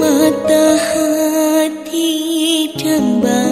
mata hati cembang